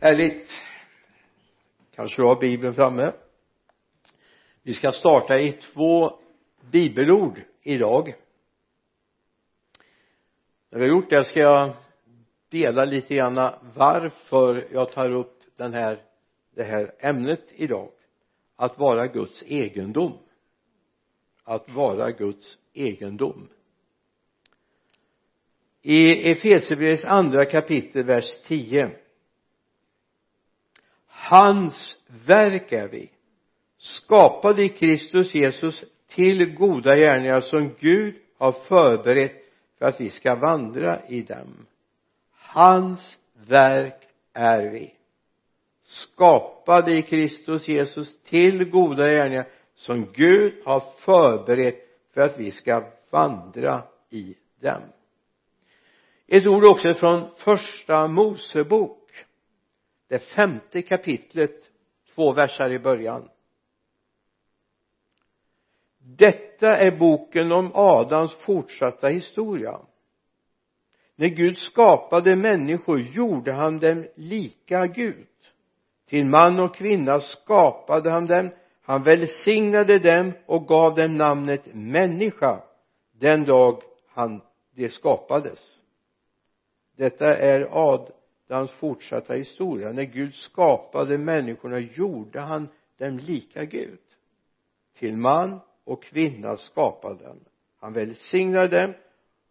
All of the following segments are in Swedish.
härligt kanske du har bibeln framme? Vi ska starta i två bibelord idag. När vi har gjort det ska jag dela lite grann varför jag tar upp den här det här ämnet idag. Att vara Guds egendom. Att vara Guds egendom. I Efesierbrevets andra kapitel vers 10 hans verk är vi. Skapade i Kristus Jesus till goda gärningar som Gud har förberett för att vi ska vandra i dem. Hans verk är vi. Skapade i Kristus Jesus till goda gärningar som Gud har förberett för att vi ska vandra i dem. Ett ord också från första Mosebok det femte kapitlet två versar i början. Detta är boken om Adams fortsatta historia. När Gud skapade människor gjorde han dem lika Gud. Till man och kvinna skapade han dem han välsignade dem och gav dem namnet människa den dag han de skapades. Detta är hans fortsatta historia. När Gud skapade människorna gjorde han dem lika Gud. Till man och kvinna skapade han. Han välsignade dem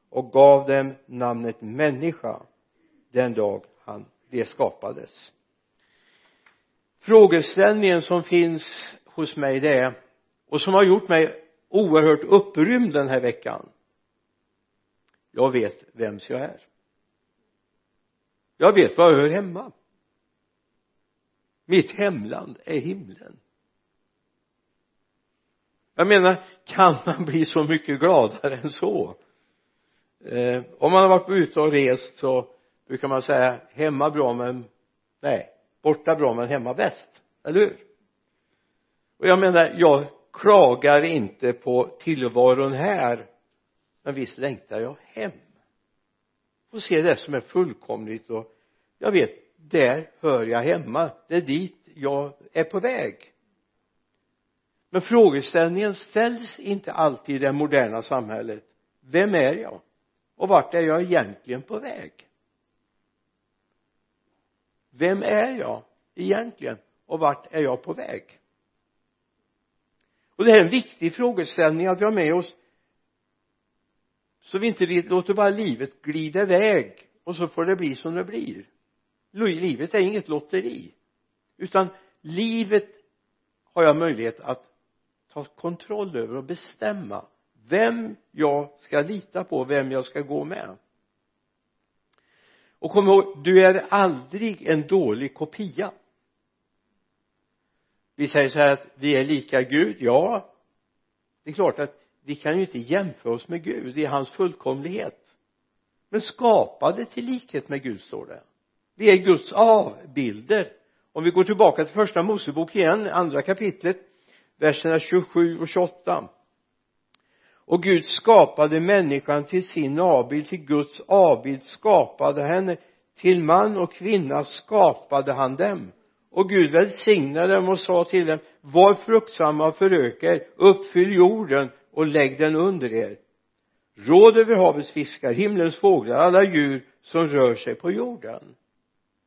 och gav dem namnet människa den dag han de skapades. Frågeställningen som finns hos mig det är och som har gjort mig oerhört upprymd den här veckan. Jag vet vems jag är jag vet var jag hör hemma. Mitt hemland är himlen. Jag menar kan man bli så mycket gladare än så? Eh, om man har varit ute och rest så brukar man säga hemma bra men nej borta bra men hemma bäst. Eller hur? Och jag menar jag klagar inte på tillvaron här men visst längtar jag hem och se det som är fullkomligt och jag vet där hör jag hemma. Det är dit jag är på väg. Men frågeställningen ställs inte alltid i det moderna samhället. Vem är jag? Och vart är jag egentligen på väg? Vem är jag egentligen? Och vart är jag på väg? Och det här är en viktig frågeställning att vi har med oss så vi inte låter bara livet glida iväg och så får det bli som det blir. Livet är inget lotteri utan livet har jag möjlighet att ta kontroll över och bestämma vem jag ska lita på, vem jag ska gå med. Och kom ihåg, du är aldrig en dålig kopia. Vi säger så här att vi är lika Gud, ja. Det är klart att vi kan ju inte jämföra oss med Gud i hans fullkomlighet. Men skapade till likhet med Gud står det. Vi är Guds avbilder. Om vi går tillbaka till första Mosebok igen andra kapitlet verserna 27 och 28 och Gud skapade människan till sin avbild till Guds avbild skapade henne. Till man och kvinna skapade han dem. Och Gud välsignade dem och sa till dem var fruktsamma och föröka er uppfyll jorden och lägg den under er. Råd över havets fiskar himlens fåglar alla djur som rör sig på jorden.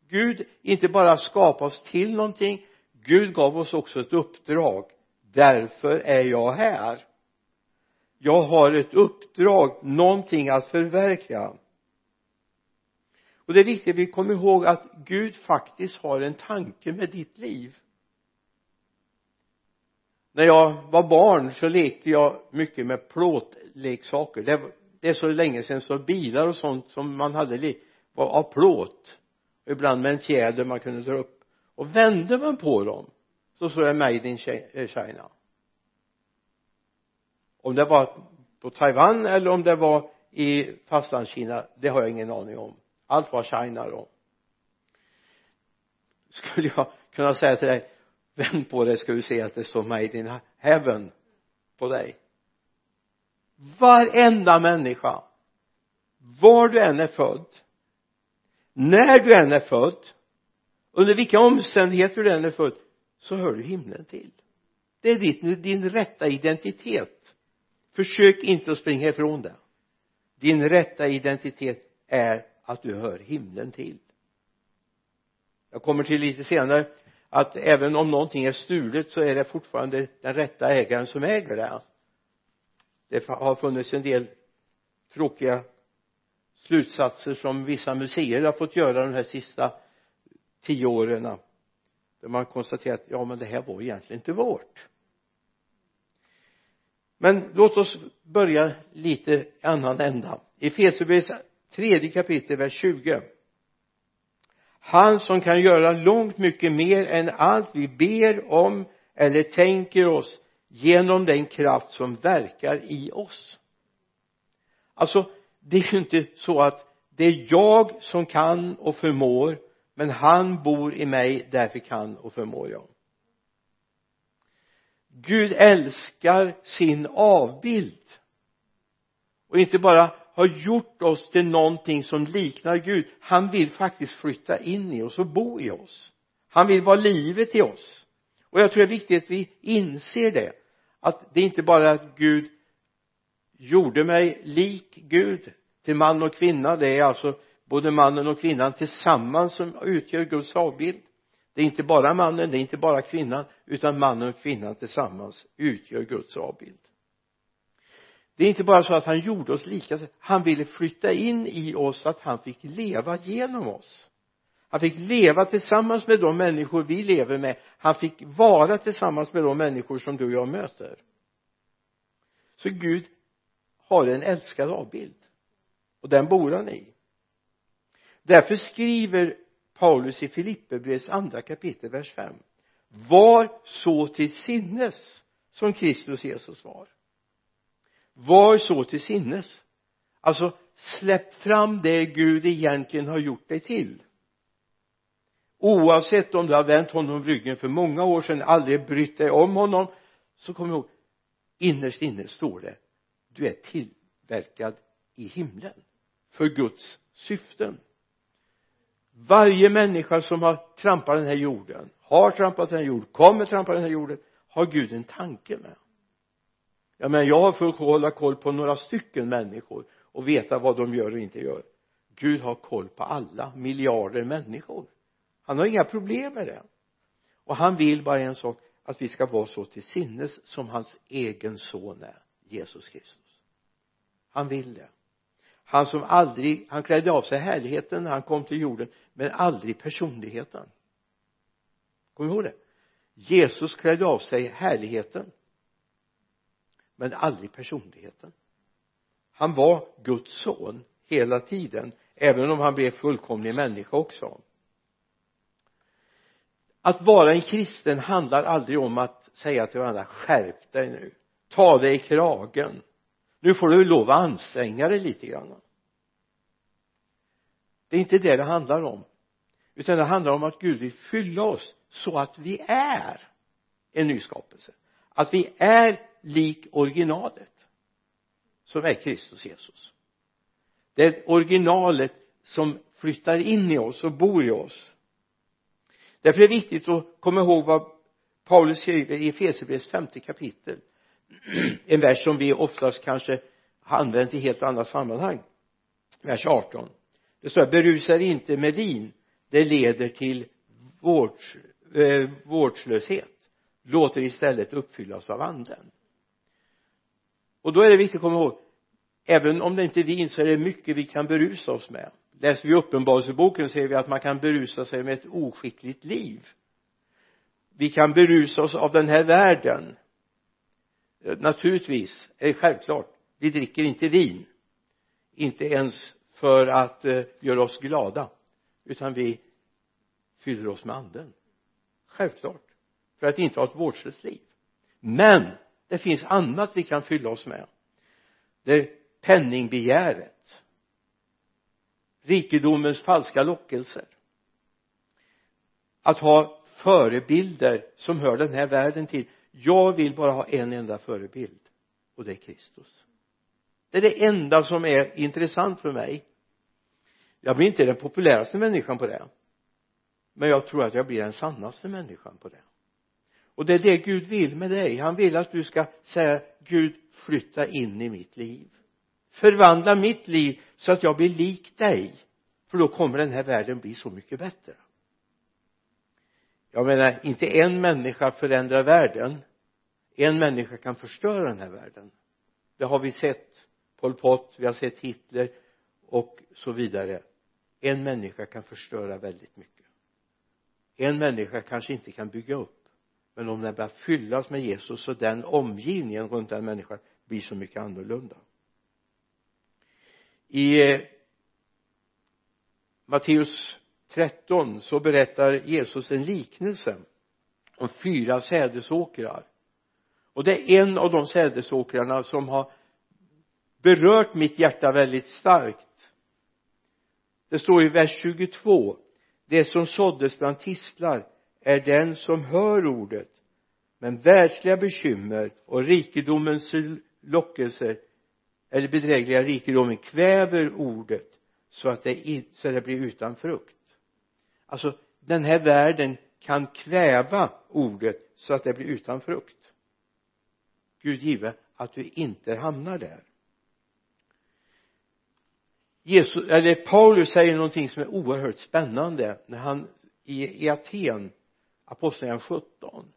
Gud inte bara skapade oss till någonting Gud gav oss också ett uppdrag. Därför är jag här. Jag har ett uppdrag, någonting att förverkliga. Och det är viktigt att vi kommer ihåg att Gud faktiskt har en tanke med ditt liv när jag var barn så lekte jag mycket med plåtleksaker. Det, det är så länge sedan så bilar och sånt som man hade var av plåt. Ibland med en fjäder man kunde dra upp. Och vände man på dem så stod det made in eh, China. Om det var på Taiwan eller om det var i fastlandskina det har jag ingen aning om. Allt var China då. Skulle jag kunna säga till dig vänd på dig ska du se att det står made in heaven på dig? Varenda människa. Var du än är född. När du än är född. Under vilka omständigheter du än är född. Så hör du himlen till. Det är din, din rätta identitet. Försök inte att springa ifrån det. Din rätta identitet är att du hör himlen till. Jag kommer till lite senare att även om någonting är stulet så är det fortfarande den rätta ägaren som äger det. Det har funnits en del tråkiga slutsatser som vissa museer har fått göra de här sista tio åren. Där man konstaterat ja men det här var egentligen inte vårt. Men låt oss börja lite i annan ända. I Efesierbrevets tredje kapitel vers 20 han som kan göra långt mycket mer än allt vi ber om eller tänker oss genom den kraft som verkar i oss. Alltså det är ju inte så att det är jag som kan och förmår men han bor i mig därför kan och förmår jag. Gud älskar sin avbild. Och inte bara har gjort oss till någonting som liknar Gud. Han vill faktiskt flytta in i oss och bo i oss. Han vill vara livet i oss. Och jag tror det är viktigt att vi inser det. Att det inte bara är att Gud gjorde mig lik Gud till man och kvinna. Det är alltså både mannen och kvinnan tillsammans som utgör Guds avbild. Det är inte bara mannen, det är inte bara kvinnan utan mannen och kvinnan tillsammans utgör Guds avbild det är inte bara så att han gjorde oss lika. Han ville flytta in i oss så att han fick leva genom oss. Han fick leva tillsammans med de människor vi lever med. Han fick vara tillsammans med de människor som du och jag möter. Så Gud har en älskad avbild. Och den bor han i. Därför skriver Paulus i Filipperbrevets andra kapitel vers 5 var så till sinnes som Kristus Jesus var var så till sinnes. Alltså släpp fram det Gud egentligen har gjort dig till. Oavsett om du har vänt honom ryggen för många år sedan aldrig brytt dig om honom så kom ihåg innerst inne står det du är tillverkad i himlen för Guds syften. Varje människa som har trampat den här jorden har trampat den här jorden kommer trampa den här jorden har Gud en tanke med ja men jag har försökt hålla koll på några stycken människor och veta vad de gör och inte gör. Gud har koll på alla miljarder människor. Han har inga problem med det. Och han vill bara en sak att vi ska vara så till sinnes som hans egen son är Jesus Kristus. Han vill det. Han som aldrig han klädde av sig härligheten när han kom till jorden men aldrig personligheten. Kom ihåg det. Jesus klädde av sig härligheten men aldrig personligheten. Han var Guds son hela tiden även om han blev fullkomlig människa också. Att vara en kristen handlar aldrig om att säga till varandra skärp dig nu. Ta dig i kragen. Nu får du lov att anstränga dig lite grann. Det är inte det det handlar om utan det handlar om att Gud vill fylla oss så att vi är en ny skapelse att vi är lik originalet som är Kristus Jesus. Det är originalet som flyttar in i oss och bor i oss. Därför är det viktigt att komma ihåg vad Paulus skriver i Efesierbrevets femte kapitel. En vers som vi oftast kanske har använt i helt andra sammanhang. Vers 18 det står berusa er inte med vin. Det leder till vårds, eh, vårdslöshet. Låt er istället uppfyllas av anden och då är det viktigt att komma ihåg även om det inte är vin så är det mycket vi kan berusa oss med. Läser vi uppenbarelseboken ser vi att man kan berusa sig med ett oskickligt liv. Vi kan berusa oss av den här världen. Eh, naturligtvis är det självklart vi dricker inte vin. Inte ens för att eh, göra oss glada utan vi fyller oss med anden. Självklart för att inte ha ett vårdslöst liv. Men det finns annat vi kan fylla oss med. Det är penningbegäret. Rikedomens falska lockelser. Att ha förebilder som hör den här världen till. Jag vill bara ha en enda förebild och det är Kristus. Det är det enda som är intressant för mig. Jag blir inte den populäraste människan på det men jag tror att jag blir den sannaste människan på det och det är det Gud vill med dig. Han vill att du ska säga Gud flytta in i mitt liv. Förvandla mitt liv så att jag blir lik dig. För då kommer den här världen bli så mycket bättre. Jag menar inte en människa förändrar världen. En människa kan förstöra den här världen. Det har vi sett. Pol Pot, vi har sett Hitler och så vidare. En människa kan förstöra väldigt mycket. En människa kanske inte kan bygga upp men om den börjar fyllas med Jesus så den omgivningen runt den människan blir så mycket annorlunda. I eh, Matteus 13 så berättar Jesus en liknelse om fyra sädesåkrar. Och det är en av de sädesåkrarna som har berört mitt hjärta väldigt starkt. Det står i vers 22 det som såddes bland tistlar är den som hör ordet men världsliga bekymmer och rikedomens lockelser eller bedrägliga rikedomen kväver ordet så att det, så det blir utan frukt. Alltså den här världen kan kväva ordet så att det blir utan frukt. Gud give att du inte hamnar där. Jesus, eller Paulus säger någonting som är oerhört spännande när han i, i Aten aposteln 17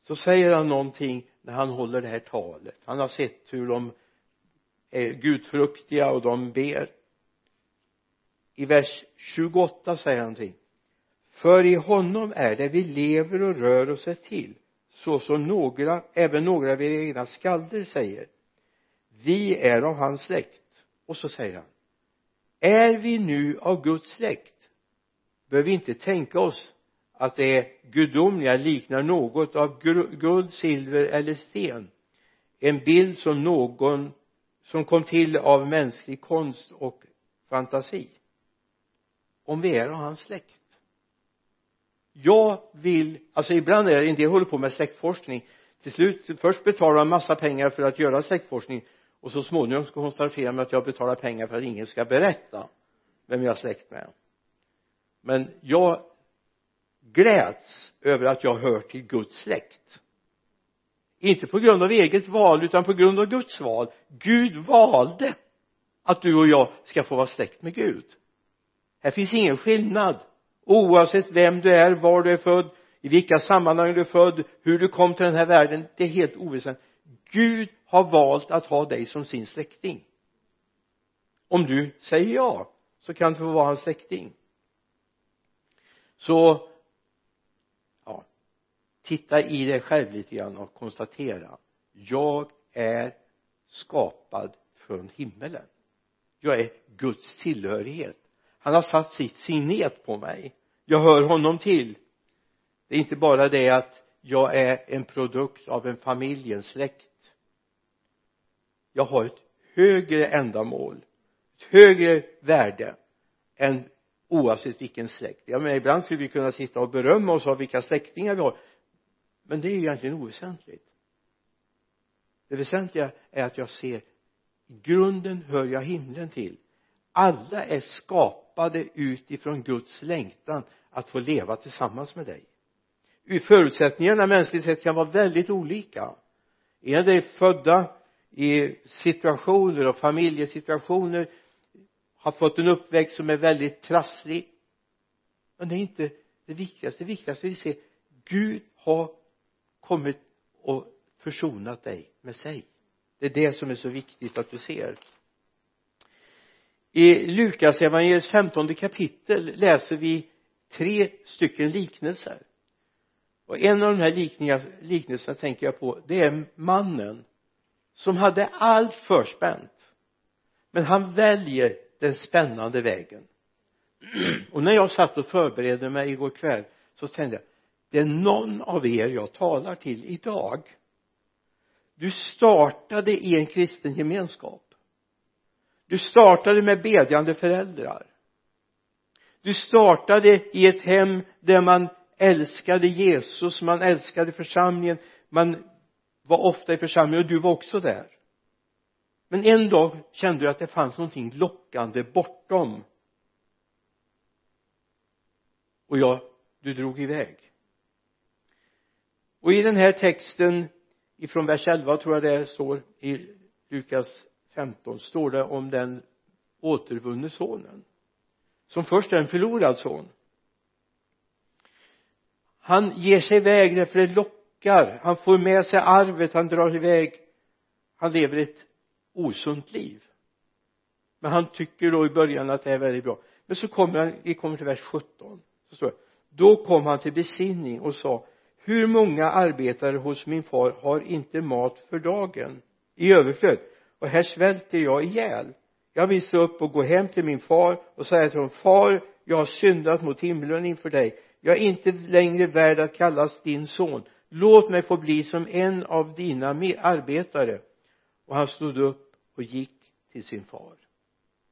så säger han någonting när han håller det här talet. Han har sett hur de är gudfruktiga och de ber. I vers 28 säger han någonting. För i honom är det vi lever och rör oss till så som några, även några av era egna skalder säger. Vi är av hans släkt. Och så säger han. Är vi nu av Guds släkt bör vi inte tänka oss att det gudomliga liknar något av guld, silver eller sten. En bild som någon som kom till av mänsklig konst och fantasi. Om vi är av hans släkt. Jag vill alltså ibland är det en del håller på med släktforskning. Till slut först betalar man massa pengar för att göra släktforskning. Och så småningom ska konstatera med att jag betalar pengar för att ingen ska berätta vem jag är släkt med. Men jag gläds över att jag hör till Guds släkt. Inte på grund av eget val utan på grund av Guds val. Gud valde att du och jag ska få vara släkt med Gud. Här finns ingen skillnad. Oavsett vem du är, var du är född i vilka sammanhang du är född hur du kom till den här världen det är helt oväsentligt. Gud har valt att ha dig som sin släkting. Om du säger ja så kan du få vara hans släkting. Så titta i dig själv lite grann och konstatera jag är skapad från himmelen. Jag är Guds tillhörighet. Han har satt sitt signet på mig. Jag hör honom till. Det är inte bara det att jag är en produkt av en familj, en släkt. Jag har ett högre ändamål ett högre värde än oavsett vilken släkt. Jag menar ibland skulle vi kunna sitta och berömma oss av vilka släktingar vi har men det är ju egentligen oväsentligt. Det väsentliga är att jag ser i grunden hör jag himlen till. Alla är skapade utifrån Guds längtan att få leva tillsammans med dig. Förutsättningarna mänskligt sett kan vara väldigt olika. En del är födda i situationer och familjesituationer har fått en uppväxt som är väldigt trasslig. Men det är inte det viktigaste. Det viktigaste är att se Gud har kommit och försonat dig med sig. Det är det som är så viktigt att du ser. I Lukas evangeliets femtonde kapitel läser vi tre stycken liknelser. Och en av de här liknelserna tänker jag på det är mannen som hade allt förspänt men han väljer den spännande vägen. Och när jag satt och förberedde mig igår kväll så tänkte jag det är någon av er jag talar till idag. Du startade i en kristen gemenskap. Du startade med bedjande föräldrar. Du startade i ett hem där man älskade Jesus, man älskade församlingen man var ofta i församlingen och du var också där. Men en dag kände du att det fanns någonting lockande bortom. Och jag du drog iväg och i den här texten ifrån vers 11 tror jag det står i Lukas 15 står det om den återvunne sonen som först är en förlorad son. Han ger sig iväg därför det lockar. Han får med sig arvet han drar iväg. Han lever ett osunt liv. Men han tycker då i början att det är väldigt bra. Men så kommer han, vi kommer till vers 17 så står det då kom han till besinning och sa hur många arbetare hos min far har inte mat för dagen? I överflöd. Och här svälter jag ihjäl. Jag vill stå upp och gå hem till min far och säga till honom far jag har syndat mot himlen inför dig. Jag är inte längre värd att kallas din son. Låt mig få bli som en av dina arbetare. Och han stod upp och gick till sin far.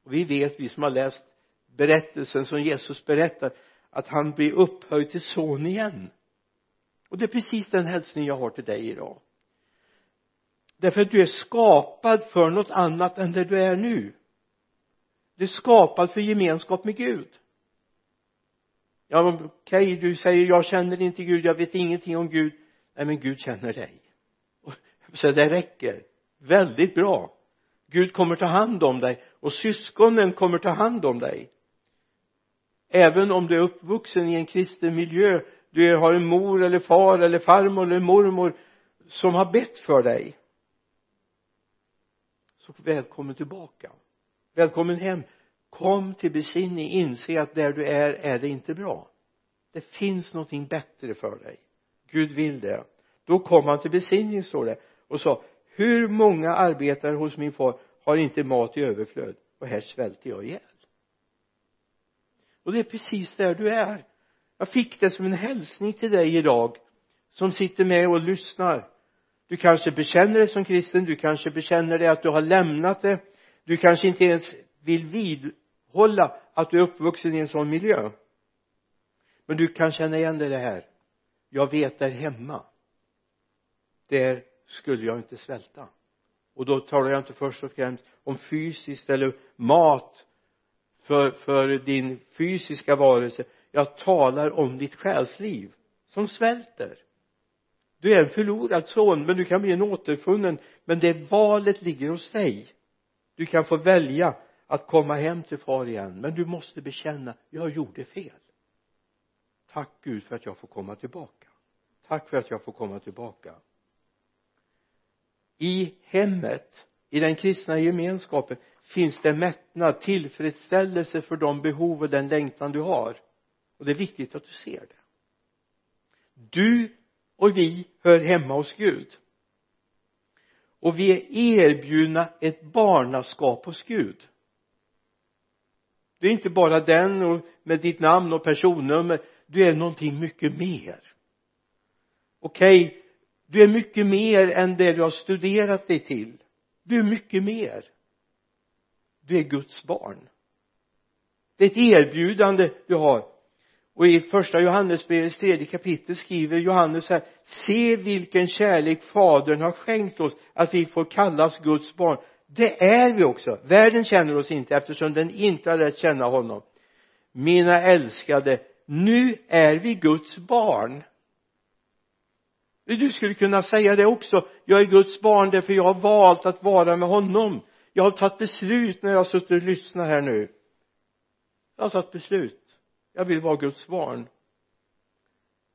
Och vi vet vi som har läst berättelsen som Jesus berättar att han blir upphöjd till son igen och det är precis den hälsning jag har till dig idag. Därför att du är skapad för något annat än det du är nu. Du är skapad för gemenskap med Gud. Ja okej okay, du säger jag känner inte Gud jag vet ingenting om Gud. Nej men Gud känner dig. Så det räcker. Väldigt bra. Gud kommer ta hand om dig och syskonen kommer ta hand om dig. Även om du är uppvuxen i en kristen miljö du har en mor eller far eller farmor eller mormor som har bett för dig så välkommen tillbaka. Välkommen hem. Kom till besinning. Inse att där du är är det inte bra. Det finns någonting bättre för dig. Gud vill det. Då kom han till besinning står det och sa hur många arbetare hos min far? Har inte mat i överflöd. Och här svälter jag ihjäl. Och det är precis där du är jag fick det som en hälsning till dig idag som sitter med och lyssnar. Du kanske bekänner dig som kristen du kanske bekänner dig att du har lämnat det. Du kanske inte ens vill vidhålla att du är uppvuxen i en sån miljö. Men du kan känna igen dig i det här. Jag vet där hemma. Där skulle jag inte svälta. Och då talar jag inte först och främst om fysiskt eller mat för, för din fysiska varelse jag talar om ditt själsliv som svälter. Du är en förlorad son men du kan bli en återfunnen. Men det valet ligger hos dig. Du kan få välja att komma hem till far igen men du måste bekänna jag gjorde fel. Tack Gud för att jag får komma tillbaka. Tack för att jag får komma tillbaka. I hemmet i den kristna gemenskapen finns det mättnad tillfredsställelse för de behov och den längtan du har och det är viktigt att du ser det. Du och vi hör hemma hos Gud. Och vi är erbjudna ett barnaskap hos Gud. Du är inte bara den och med ditt namn och personnummer. Du är någonting mycket mer. Okej okay, du är mycket mer än det du har studerat dig till. Du är mycket mer. Du är Guds barn. Det är ett erbjudande du har och i första Johannesbrevets tredje kapitel skriver Johannes här se vilken kärlek fadern har skänkt oss att vi får kallas Guds barn. Det är vi också. Världen känner oss inte eftersom den inte har lärt känna honom. Mina älskade nu är vi Guds barn. Du skulle kunna säga det också. Jag är Guds barn därför jag har valt att vara med honom. Jag har tagit beslut när jag har suttit och lyssnat här nu. Jag har tagit beslut jag vill vara Guds barn.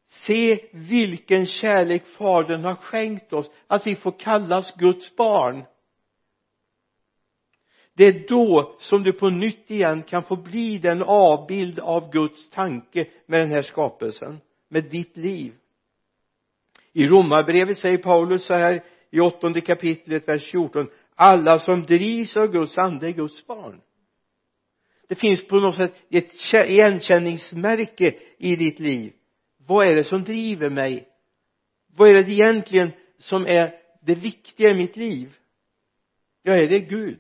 Se vilken kärlek fadern har skänkt oss att vi får kallas Guds barn. Det är då som du på nytt igen kan få bli den avbild av Guds tanke med den här skapelsen med ditt liv. I romarbrevet säger Paulus så här i åttonde kapitlet vers 14 alla som drivs av Guds ande är Guds barn det finns på något sätt ett igenkänningsmärke i ditt liv. Vad är det som driver mig? Vad är det egentligen som är det viktiga i mitt liv? Ja är det Gud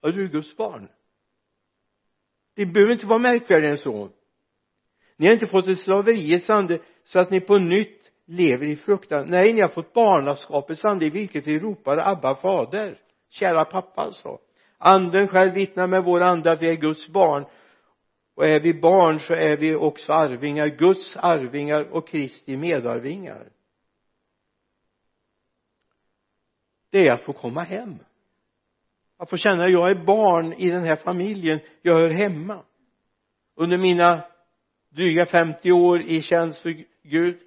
ja du är Guds barn. Det behöver inte vara märkvärdigare än så. Ni har inte fått ett slaveriets ande så att ni på nytt lever i fruktan. Nej ni har fått barnaskapets ande i vilket vi ropar Abba fader. Kära pappa alltså anden själv vittnar med vår ande att vi är Guds barn. Och är vi barn så är vi också arvingar Guds arvingar och Kristi medarvingar. Det är att få komma hem. Att få känna att jag är barn i den här familjen jag hör hemma. Under mina dryga 50 år i tjänst för Gud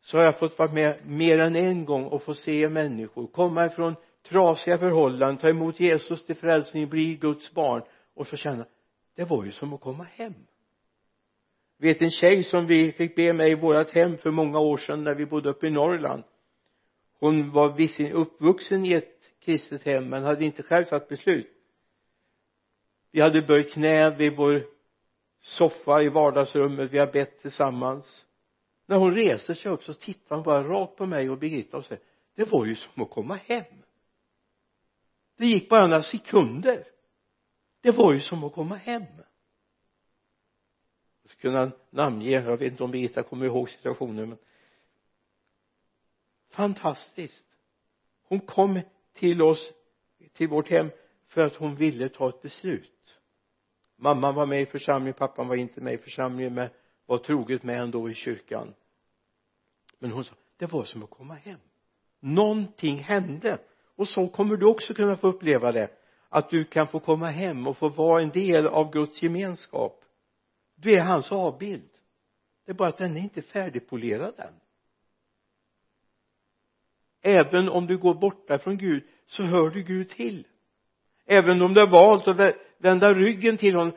så har jag fått vara med mer än en gång och få se människor komma ifrån trasiga förhållanden ta emot Jesus till frälsning bli Guds barn och så känna det var ju som att komma hem. Vet en tjej som vi fick be med i vårt hem för många år sedan när vi bodde uppe i Norrland? Hon var visserligen uppvuxen i ett kristet hem men hade inte själv tagit beslut. Vi hade böjt knä vid vår soffa i vardagsrummet vi har bett tillsammans. När hon reser sig upp så tittar hon bara rakt på mig och Birgitta och säger det var ju som att komma hem det gick bara några sekunder. Det var ju som att komma hem. Jag skulle kunna namnge jag vet inte om Birgitta kommer ihåg situationen men fantastiskt. Hon kom till oss till vårt hem för att hon ville ta ett beslut. Mamman var med i församlingen pappan var inte med i församlingen men var troget med ändå i kyrkan. Men hon sa det var som att komma hem. Någonting hände och så kommer du också kunna få uppleva det att du kan få komma hem och få vara en del av Guds gemenskap. Du är hans avbild. Det är bara att den är inte färdigpolerad än. Även om du går borta från Gud så hör du Gud till. Även om du har valt att vända ryggen till honom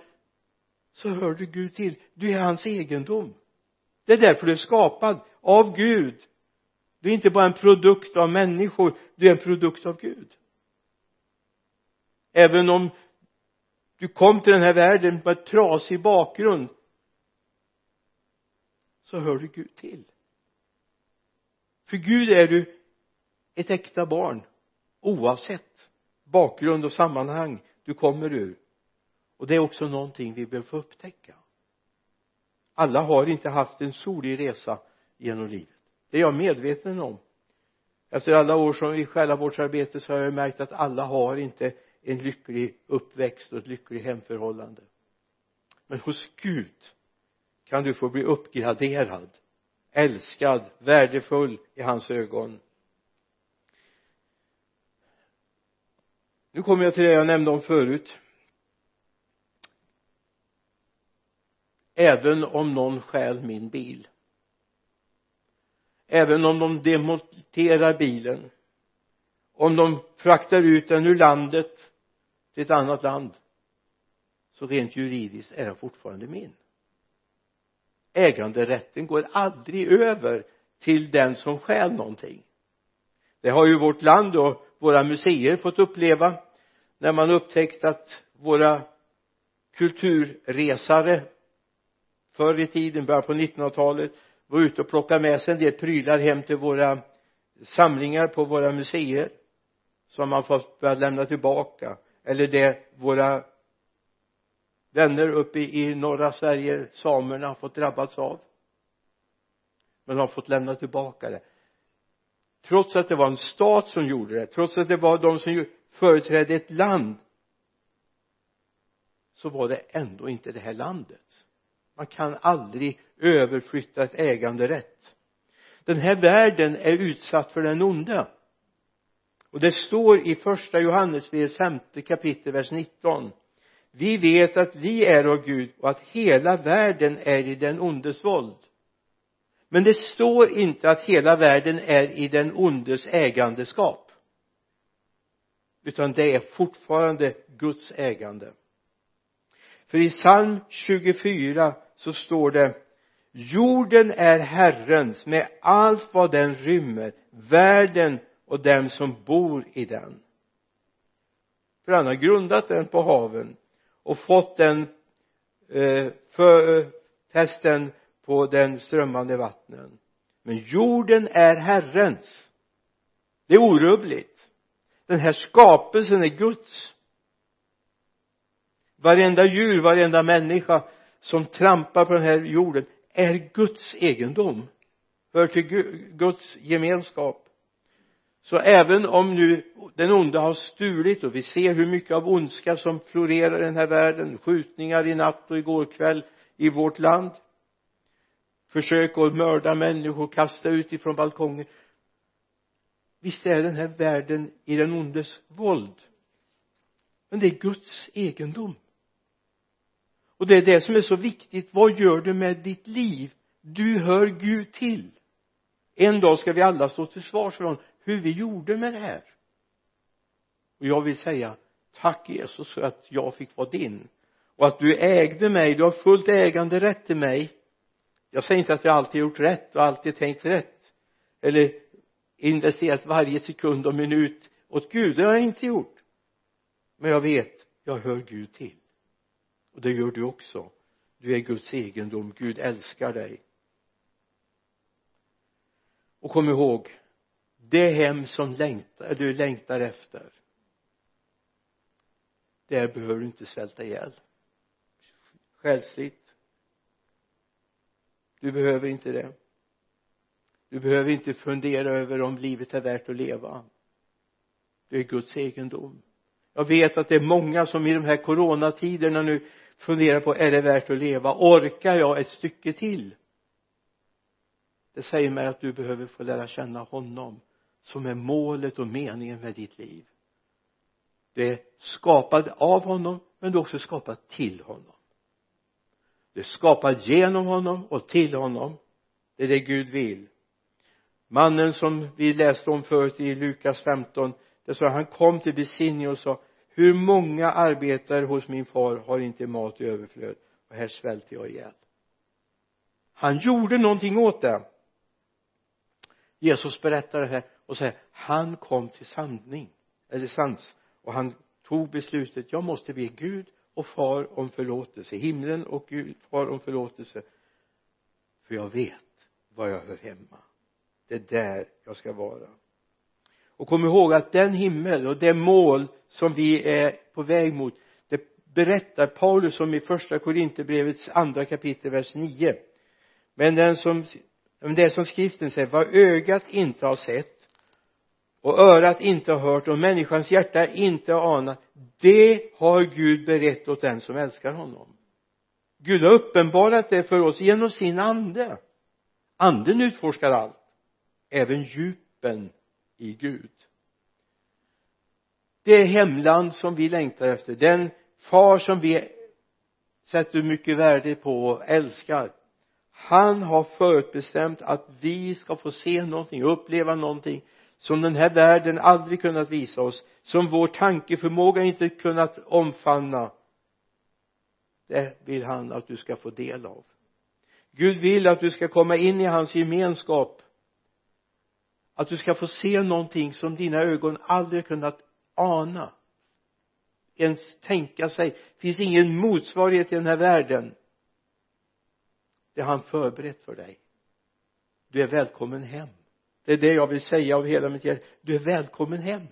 så hör du Gud till. Du är hans egendom. Det är därför du är skapad av Gud du är inte bara en produkt av människor du är en produkt av Gud. Även om du kom till den här världen med trasig bakgrund så hör du Gud till. För Gud är du ett äkta barn oavsett bakgrund och sammanhang du kommer ur. Och det är också någonting vi behöver få upptäcka. Alla har inte haft en solig resa genom livet det är jag medveten om. Efter alla år som i själavårdsarbete så har jag märkt att alla har inte en lycklig uppväxt och ett lyckligt hemförhållande. Men hos Gud kan du få bli uppgraderad älskad, värdefull i hans ögon. Nu kommer jag till det jag nämnde om förut. Även om någon stjäl min bil även om de demonterar bilen. Om de fraktar ut den ur landet till ett annat land. Så rent juridiskt är den fortfarande min. Äganderätten går aldrig över till den som stjäl någonting. Det har ju vårt land och våra museer fått uppleva när man upptäckt att våra kulturresare förr i tiden, början på 1900-talet var ute och plockade med sig en del prylar hem till våra samlingar på våra museer som man fått börja lämna tillbaka. Eller det våra vänner uppe i norra Sverige samerna har fått drabbats av. Men de har fått lämna tillbaka det. Trots att det var en stat som gjorde det trots att det var de som företrädde ett land så var det ändå inte det här landet. Man kan aldrig överflyttat äganderätt. Den här världen är utsatt för den onde och det står i första Johannesbrevets femte kapitel vers 19 vi vet att vi är av Gud och att hela världen är i den ondes våld. Men det står inte att hela världen är i den ondes ägandeskap. Utan det är fortfarande Guds ägande. För i psalm 24 så står det jorden är Herrens med allt vad den rymmer världen och dem som bor i den. För han har grundat den på haven och fått den eh, för, eh, testen på den strömmande vattnen. Men jorden är Herrens. Det är orubbligt. Den här skapelsen är Guds. Varenda djur, varenda människa som trampar på den här jorden är Guds egendom hör till Guds gemenskap så även om nu den onde har stulit och vi ser hur mycket av ondska som florerar i den här världen skjutningar i natt och igår kväll i vårt land försök att mörda människor kasta ut ifrån balkonger visst är den här världen i den ondes våld men det är Guds egendom och det är det som är så viktigt. Vad gör du med ditt liv? Du hör Gud till. En dag ska vi alla stå till svars för honom. Hur vi gjorde med det här. Och jag vill säga tack Jesus för att jag fick vara din. Och att du ägde mig du har fullt äganderätt till mig. Jag säger inte att jag alltid gjort rätt och alltid tänkt rätt. Eller investerat varje sekund och minut åt Gud. Det har jag inte gjort. Men jag vet jag hör Gud till och det gör du också. Du är Guds egendom. Gud älskar dig. Och kom ihåg det hem som längtar, du längtar efter där behöver du inte svälta ihjäl. Själsligt. Du behöver inte det. Du behöver inte fundera över om livet är värt att leva. Det är Guds egendom. Jag vet att det är många som i de här coronatiderna nu funderar på är det värt att leva? Orkar jag ett stycke till? Det säger mig att du behöver få lära känna honom som är målet och meningen med ditt liv. Du är skapad av honom men du är också skapad till honom. Du är skapad genom honom och till honom. Det är det Gud vill. Mannen som vi läste om förut i Lukas 15 det sa han kom till besinning och sa hur många arbetare hos min far har inte mat i överflöd? Och här svälter jag ihjäl. Han gjorde någonting åt det. Jesus berättar det här och säger han kom till sanning eller sans och han tog beslutet jag måste be Gud och far om förlåtelse himlen och Gud far om förlåtelse för jag vet var jag hör hemma. Det är där jag ska vara och kom ihåg att den himmel och det mål som vi är på väg mot det berättar Paulus om i första Korinthierbrevets andra kapitel vers 9 men den som det som skriften säger vad ögat inte har sett och örat inte har hört och människans hjärta inte har anat det har Gud berett åt den som älskar honom. Gud har uppenbarat det för oss genom sin ande. Anden utforskar allt även djupen i Gud. Det hemland som vi längtar efter den far som vi sätter mycket värde på och älskar han har förutbestämt att vi ska få se någonting uppleva någonting som den här världen aldrig kunnat visa oss som vår tankeförmåga inte kunnat omfamna. Det vill han att du ska få del av. Gud vill att du ska komma in i hans gemenskap att du ska få se någonting som dina ögon aldrig kunnat ana. Ens tänka sig. Det finns ingen motsvarighet i den här världen. Det har han förberett för dig. Du är välkommen hem. Det är det jag vill säga av hela mitt hjärta. Du är välkommen hem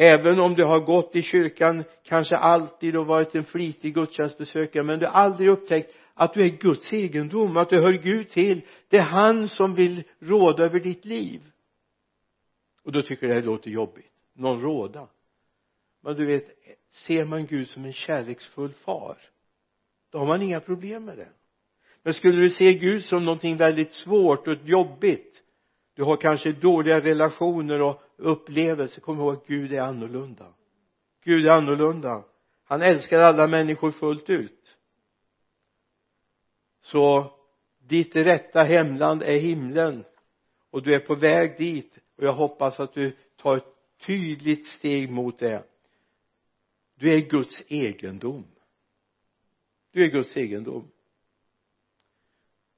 även om du har gått i kyrkan kanske alltid och varit en flitig gudstjänstbesökare men du har aldrig upptäckt att du är Guds egendom att du hör Gud till. Det är han som vill råda över ditt liv. Och då tycker du det låter jobbigt. Någon råda. Men du vet ser man Gud som en kärleksfull far då har man inga problem med det. Men skulle du se Gud som någonting väldigt svårt och jobbigt du har kanske dåliga relationer och upplevelser. Kom ihåg att Gud är annorlunda. Gud är annorlunda. Han älskar alla människor fullt ut. Så ditt rätta hemland är himlen. Och du är på väg dit. Och jag hoppas att du tar ett tydligt steg mot det. Du är Guds egendom. Du är Guds egendom.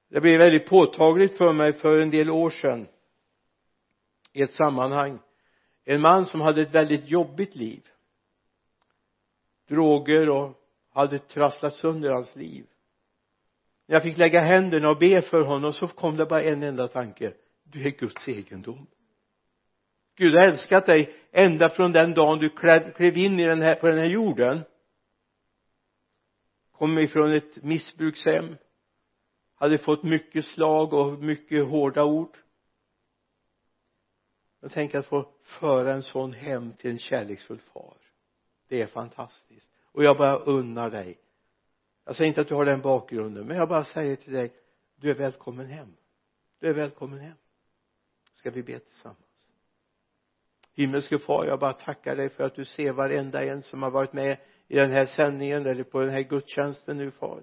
Det blev väldigt påtagligt för mig för en del år sedan i ett sammanhang. En man som hade ett väldigt jobbigt liv. Droger och hade trasslat sönder hans liv. När jag fick lägga händerna och be för honom så kom det bara en enda tanke. Du är Guds egendom. Gud har älskat dig ända från den dagen du klev in i den här, på den här jorden. Kom ifrån ett missbrukshem. Hade fått mycket slag och mycket hårda ord och tänk att få föra en sån hem till en kärleksfull far. Det är fantastiskt. Och jag bara unnar dig. Jag säger inte att du har den bakgrunden men jag bara säger till dig du är välkommen hem. Du är välkommen hem. Ska vi be tillsammans? Himmelske far jag bara tackar dig för att du ser varenda en som har varit med i den här sändningen eller på den här gudstjänsten nu far.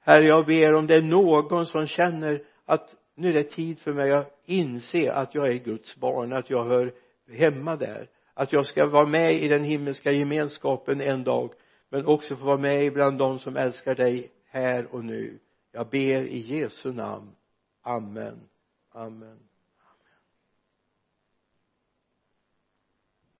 Herre jag ber om det är någon som känner att nu är det tid för mig att inse att jag är Guds barn att jag hör hemma där. Att jag ska vara med i den himmelska gemenskapen en dag men också få vara med bland de som älskar dig här och nu. Jag ber i Jesu namn. Amen. Amen.